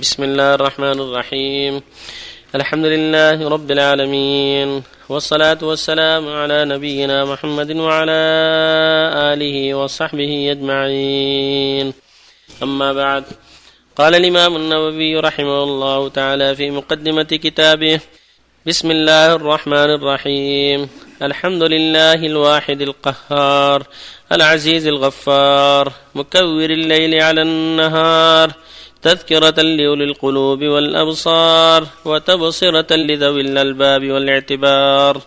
بسم الله الرحمن الرحيم. الحمد لله رب العالمين والصلاة والسلام على نبينا محمد وعلى آله وصحبه أجمعين. أما بعد قال الإمام النووي رحمه الله تعالى في مقدمة كتابه بسم الله الرحمن الرحيم. الحمد لله الواحد القهار العزيز الغفار مكور الليل على النهار تذكرة لأولي القلوب والأبصار وتبصرة لذوي الألباب والاعتبار.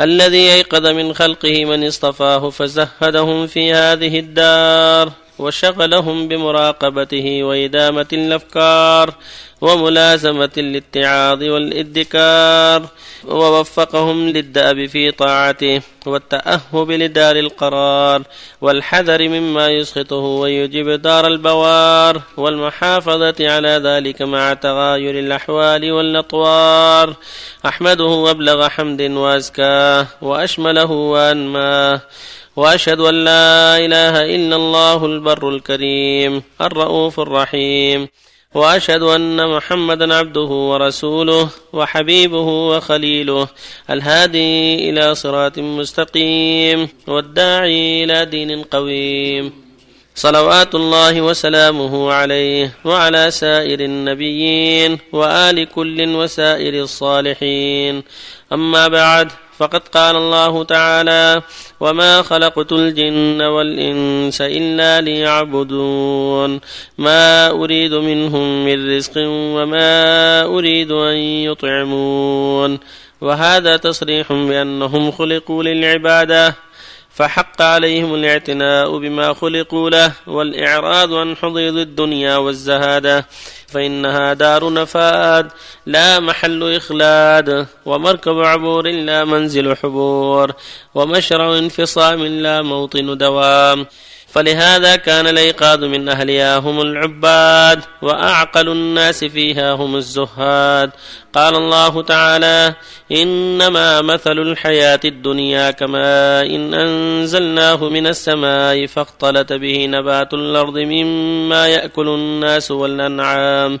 الذي أيقظ من خلقه من اصطفاه فزهدهم في هذه الدار. وشغلهم بمراقبته وإدامة الأفكار وملازمة الاتعاظ والإدكار ووفقهم للدأب في طاعته والتأهب لدار القرار والحذر مما يسخطه ويجب دار البوار والمحافظة على ذلك مع تغاير الأحوال والأطوار. أحمده وأبلغ حمد وأزكاه وأشمله وأنماه. وأشهد أن لا إله إلا الله البر الكريم الرؤوف الرحيم وأشهد أن محمدا عبده ورسوله وحبيبه وخليله الهادي إلى صراط مستقيم والداعي إلى دين قويم صلوات الله وسلامه عليه وعلى سائر النبيين وآل كل وسائر الصالحين. أما بعد فقد قال الله تعالى وما خلقت الجن والانس الا ليعبدون ما اريد منهم من رزق وما اريد ان يطعمون وهذا تصريح بأنهم خلقوا للعباده فحق عليهم الاعتناء بما خلقوا له والإعراض عن حضيض الدنيا والزهادة فإنها دار نفاد لا محل إخلاد ومركب عبور لا منزل حبور ومشرع انفصام لا موطن دوام. فلهذا كان الأيقاظ من أهلها هم العباد وأعقل الناس فيها هم الزهاد. قال الله تعالى إنما مثل الحياة الدنيا كما إن أنزلناه من السماء فاختلط به نبات الأرض مما يأكل الناس والأنعام.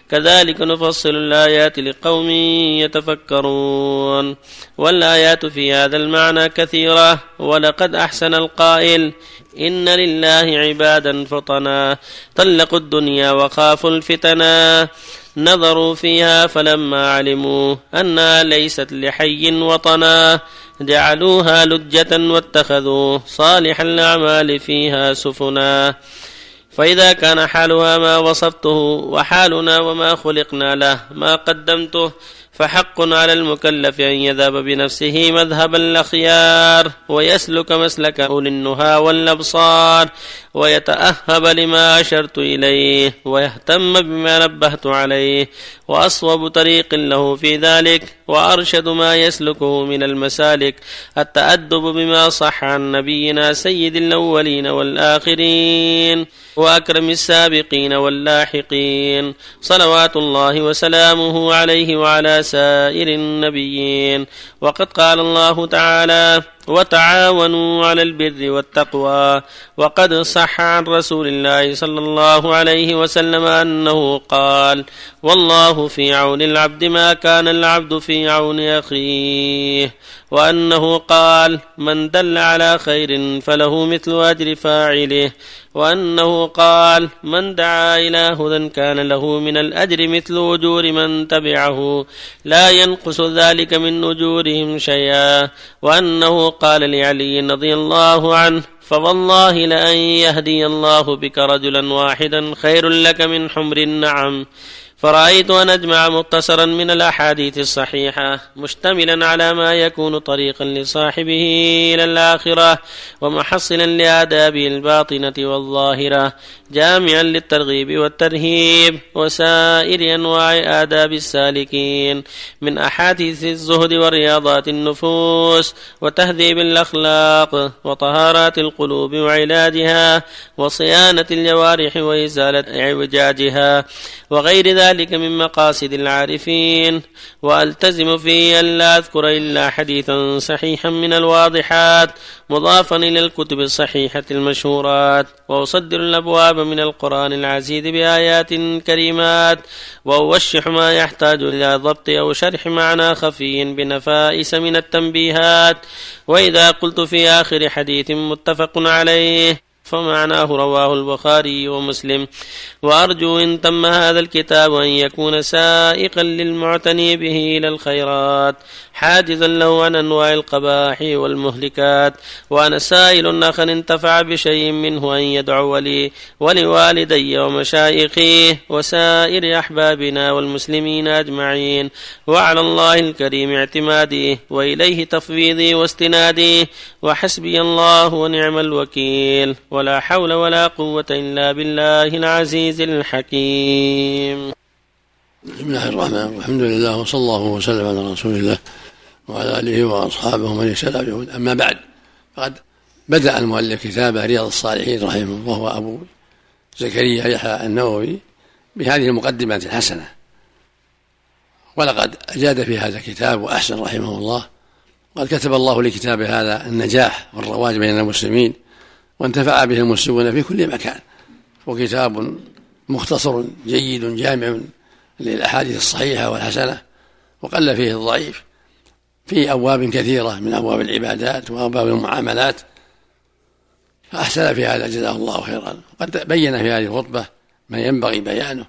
كذلك نفصل الآيات لقوم يتفكرون. والآيات في هذا المعنى كثيرة ولقد أحسن القائل إن لله عبادا فطنا طلقوا الدنيا وخافوا الفتنا. نظروا فيها فلما علموا أنها ليست لحي وطنا. جعلوها لجة واتخذوا صالح الأعمال فيها سفنا. فإذا كان حالها ما وصفته وحالنا وما خلقنا له ما قدمته فحق على المكلف أن يذهب بنفسه مذهب الأخيار ويسلك مسلك أولي النهى والأبصار ويتأهب لما أشرت إليه ويهتم بما نبهت عليه وأصوب طريق له في ذلك وأرشد ما يسلكه من المسالك التأدب بما صح عن نبينا سيد الأولين والآخرين وأكرم السابقين واللاحقين صلوات الله وسلامه عليه وعلى سائر النبيين. وقد قال الله تعالى وتعاونوا على البر والتقوى. وقد صح عن رسول الله صلى الله عليه وسلم أنه قال والله في عون العبد ما كان العبد في عون أخيه. وأنه قال من دل على خير فله مثل أجر فاعله. وأنه قال من دعا إلى هدى كان له من الأجر مثل أجور من تبعه. لا ينقص ذلك من أجورهم شيئا. وأنه قال لعلي رضي الله عنه فوالله لأن يهدي الله بك رجلا واحدا خير لك من حمر النعم. فرأيت أن أجمع مختصرا من الأحاديث الصحيحة مشتملا على ما يكون طريقا لصاحبه إلى الآخرة ومحصلا لآدابه الباطنة والظاهرة جامعا للترغيب والترهيب وسائر أنواع آداب السالكين من أحاديث الزهد ورياضات النفوس وتهذيب الأخلاق وطهارات القلوب وعلاجها وصيانة الجوارح وإزالة إعوجاجها وغير ذلك من مقاصد العارفين وألتزم فيه الا أذكر إلا حديثا صحيحا من الواضحات مضافا إلى الكتب الصحيحة المشهورات وأصدر الأبواب من القرآن العزيز بآيات كريمات وأوشح ما يحتاج إلى ضبط أو شرح معنى خفي بنفائس من التنبيهات وإذا قلت في آخر حديث متفق عليه فمعناه رواه البخاري ومسلم. وأرجو إن تم هذا الكتاب أن يكون سائقا للمعتني به إلى الخيرات حاجزا له عن أنواع القباح والمهلكات وأنا سائل أخا انتفع بشيء منه أن يدعو لي ولوالدي ومشايخي وسائر أحبابنا والمسلمين أجمعين. وعلى الله الكريم اعتمادي وإليه تفويضي واستنادي وحسبي الله ونعم الوكيل. ولا حول ولا قوة إلا بالله العزيز الحكيم. بسم الله الرحمن الرحيم. الحمد لله وصلى الله وسلم على رسول الله وعلى آله وأصحابه من اهتدى بهدى أما بعد فقد بدأ المؤلف كتابه رياض الصالحين رحمه الله وهو أبو زكريا يحيى النووي بهذه المقدمات الحسنة. ولقد أجاد في هذا الكتاب وأحسن رحمه الله. قد كتب الله لكتاب هذا النجاح والرواج بين المسلمين. وانتفع به المسلمون في كل مكان. وكتاب مختصر جيد جامع للأحاديث الصحيحة والحسنة وقل فيه الضعيف. في أبواب كثيرة من أبواب العبادات وأبواب المعاملات فأحسن في هذا جزاه الله خيرا. وقد بين في هذه الخطبة ما ينبغي بيانه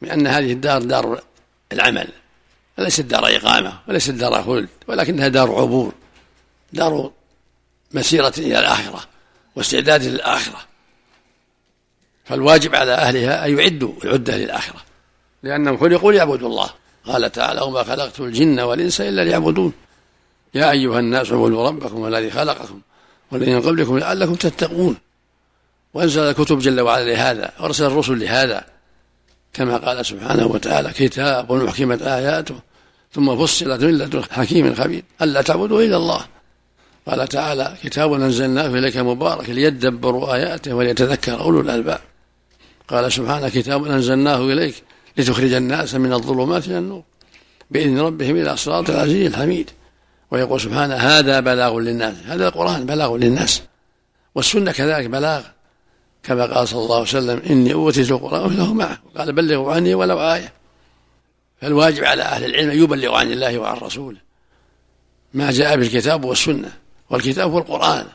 من ان هذه الدار دار العمل وليست دار إقامة وليست دار خلد ولكنها دار عبور دار مسيرة إلى الآخرة. واستعداد للآخرة. فالواجب على أهلها أن يعدوا العدة للآخرة. لأنهم خلقوا ليعبدوا الله. قال تعالى وما خلقت الجن والإنس إلا ليعبدون. يا أيها الناس اعبدوا ربكم الذي خلقكم والذين من قبلكم لعلكم تتقون. وأنزل الكتب جل وعلا لهذا وأرسل الرسل لهذا. كما قال سبحانه وتعالى كتاب محكمت آياته ثم فصلت لدن حكيم خبير. ألا تعبدوا إلا الله. قال تعالى كتاب أنزلناه إليك مبارك ليدبروا آياته وليتذكر أولو الألباب. قال سبحانه كتاب أنزلناه إليك لتخرج الناس من الظلمات إلى النور. بإذن ربهم إلى صراط العزيز الحميد. ويقول سبحانه هذا بلاغ للناس. هذا القرآن بلاغ للناس. والسنة كذلك بلاغ. كما قال صلى الله عليه وسلم إني أوتيت القرآن وله معه قال بلغوا عني ولو آية. فالواجب على أهل العلم أن يبلغوا عن الله وعن رسوله. ما جاء بالكتاب والسنة. والكتاب هو القرآن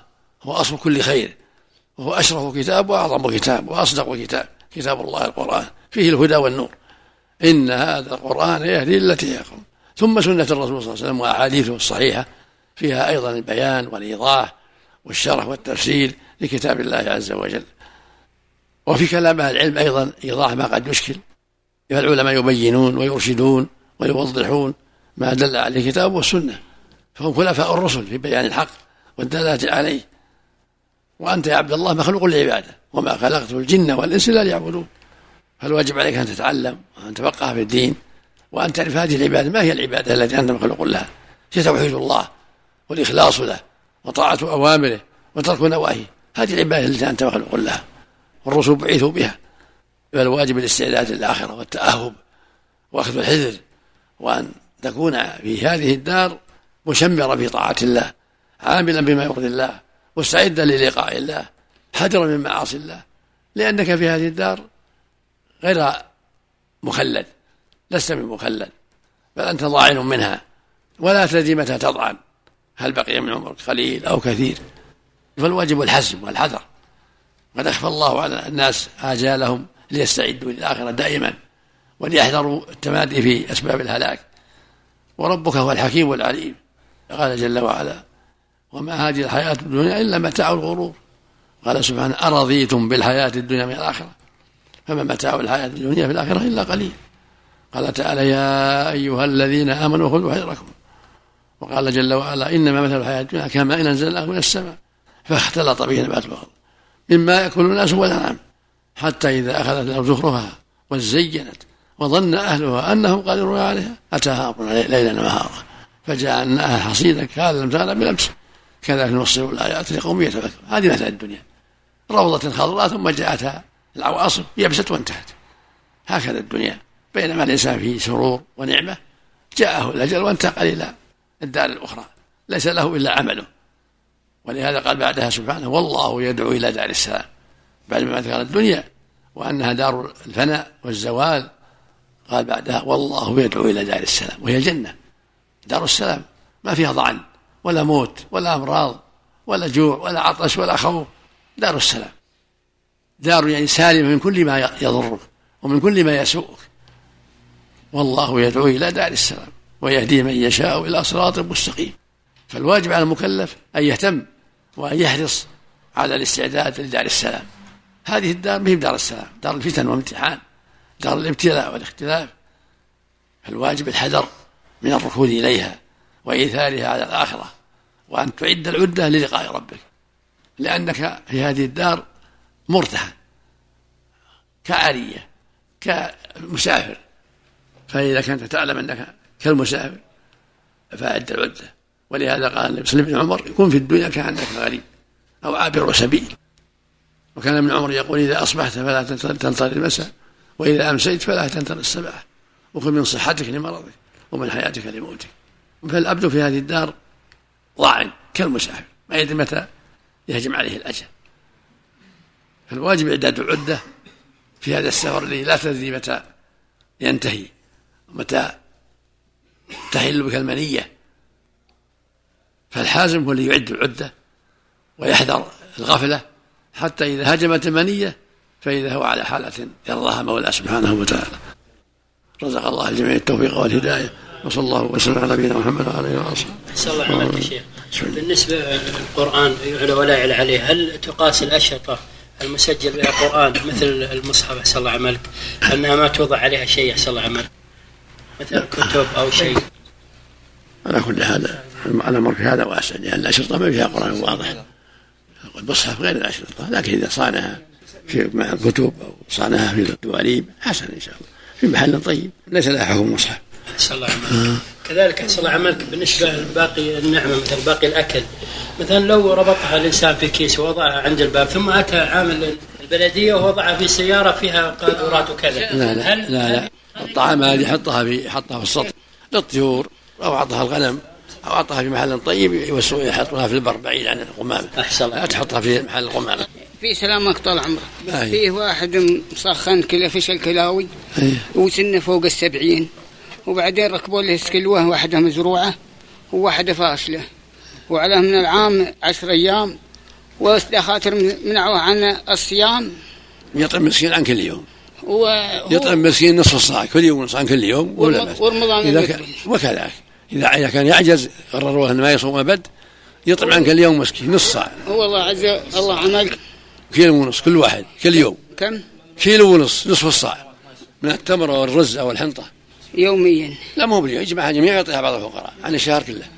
هو أصل كل خير وهو أشرف كتاب وأعظم كتاب وأصدق كتاب كتاب الله القرآن فيه الهدى والنور. إن هذا القرآن يهدي التي هي ثم سنة الرسول صلى الله عليه وسلم وأحاديثه الصحيحة فيها أيضا البيان والإيضاح والشرح والتفسير لكتاب الله عز وجل. وفي كلام أهل العلم أيضا إيضاح ما قد يشكل. فالعلماء يبينون ويرشدون ويوضحون ما دل عليه الكتاب والسنة. فهم خلفاء الرسل في بيان الحق. والدلاله عليه. وأنت يا عبد الله مخلوق لعباده وما خلقت الجن والإنس إلا ليعبدون. فالواجب عليك أن تتعلم وأن تفقه في الدين وأن تعرف هذه العبادة ما هي العبادة التي أنت مخلوق لها؟ هي توحيد الله والإخلاص له وطاعة أوامره وترك نواهيه. هذه العبادة التي أنت مخلوق لها والرسل بعثوا بها. فالواجب الاستعداد للآخرة والتأهب وأخذ الحذر وأن تكون في هذه الدار مشمرا في طاعة الله. عاملا بما يرضي الله مستعدا للقاء الله حذرا من معاصي الله. لأنك في هذه الدار غير مخلد لست بمخلد بل أنت ضاعن منها ولا تدري متى تضعن. هل بقي من عمرك قليل أو كثير؟ فالواجب الحزم والحذر. قد أخفى الله على الناس آجالهم ليستعدوا للآخرة دائما وليحذروا التمادي في أسباب الهلاك. وربك هو الحكيم العليم. قال جل وعلا وما هذه الحياة الدنيا إلا متاع الغرور. قال سبحانه أرضيتم بالحياة الدنيا من الآخرة؟ فما متاع الحياة الدنيا في الآخرة إلا قليل. قال تعالى يا أيها الذين آمنوا خذوا حذركم. وقال جل وعلا إنما مثل الحياة الدنيا كما إن أنزلناه من السماء فاختلط به نبات الأرض مما يأكل الناس والأنعام حتى إذا أخذت الأرض زخرفها وزينت وظن أهلها أنهم قادرون عليها أتاها ليلا نهارا فجعلناها حصيدا كان لم تغنى بلمس كذلك نوصل الآيات لقوم يتفكرون. هذه مثل الدنيا. روضة خضراء ثم جاءتها العواصف يبست وانتهت. هكذا الدنيا. بينما الإنسان في سرور ونعمة جاءه الأجل وانتقل إلى الدار الأخرى. ليس له إلا عمله. ولهذا قال بعدها سبحانه والله يدعو إلى دار السلام. بعد ما ذكر الدنيا وأنها دار الفناء والزوال قال بعدها والله يدعو إلى دار السلام. وهي الجنة. دار السلام. ما فيها ضعن. ولا موت ولا أمراض ولا جوع ولا عطش ولا خوف. دار السلام. دار يعني سالمة من كل ما يضرك ومن كل ما يسوءك. والله يدعو إلى دار السلام ويهدي من يشاء إلى صراط مستقيم. فالواجب على المكلف أن يهتم وأن يحرص على الاستعداد لدار السلام. هذه الدار ما هي دار السلام دار الفتن والامتحان دار الابتلاء والاختلاف. فالواجب الحذر من الركود إليها وإيثارها على الآخرة. وأن تعد العدة للقاء ربك لأنك في هذه الدار مرتهن كعارية كمسافر. فإذا كنت تعلم أنك كالمسافر فأعد العدة. ولهذا قال النبي صلى الله عليه وسلم عمر يكون في الدنيا كأنك غريب أو عابر سبيل. وكان ابن عمر يقول إذا أصبحت فلا تنتظر المساء وإذا أمسيت فلا تنتظر الصباح وكن من صحتك لمرضك ومن حياتك لموتك. فالعبد في هذه الدار ضاع كالمسافر ما يدري متى يهجم عليه الأجل. فالواجب إعداد العدة في هذا السفر الذي لا تدري متى ينتهي ومتى تحل بك المنية. فالحازم هو اللي يعد العدة ويحذر الغفلة حتى إذا هجمت المنية فإذا هو على حالة يرضاها مولاه سبحانه وتعالى. رزق الله الجميع التوفيق والهداية. وصلى الله وسلم على نبينا محمد وعلى آله وصحبه. أحسن الله عليك يا شيخ. بالنسبة للقرآن يعلى ولا يعلى عليه، هل تقاس الأشرطة المسجل بها قران مثل المصحف أحسن الله عملك انها ما توضع عليها شيء أحسن الله عملك؟ مثل كتب أو شيء. على كل هذا الامر في هذا واسع لأن الأشرطة ما فيها قرآن واضح. المصحف غير الأشرطة لكن إذا صانها في مع الكتب أو صانها في الدواليب حسن إن شاء الله في محل طيب ليس لها حكم مصحف. أحسن الله عملك. كذلك أحسن الله عملك بالنسبة لباقي النعمة مثل باقي الأكل. مثلا لو ربطها الإنسان في كيس ووضعها عند الباب ثم أتى عامل البلدية ووضعها في سيارة فيها قاذورات وكذا. لا لا هل لا, لا. الطعام هذه يحطها في يحطها في السطح. للطيور أو أعطها الغنم أو أعطها في محل طيب يحطونها في البر بعيد عن القمامة. أحسن الله. لا تحطها في محل القمامة. في سلامك طال عمرك. فيه واحد مسخن كله فشل كلاوي. وسنه فوق السبعين. وبعدين ركبوا له سكلوه واحدة مزروعة وواحدة فاشلة. وعليه من العام عشر أيام والدخاتر منعوه عن الصيام. يطعم مسكين عن كل يوم. و... يطعم مسكين نصف الصاع كل يوم نصف عن كل يوم ولا ورمضان إذا كان وكذلك. إذا كان يعجز قرروه أنه ما يصوم أبد يطعم عن كل يوم مسكين نص صاع. هو الله عز الله عملك كيلو ونص كل واحد كل يوم. كم؟ كيلو ونص نصف الصاع من التمر والرز أو الحنطة. يوميا. لا مو باليوم. يجمعها جميع يعطيها بعض الفقراء عن الشهر كله.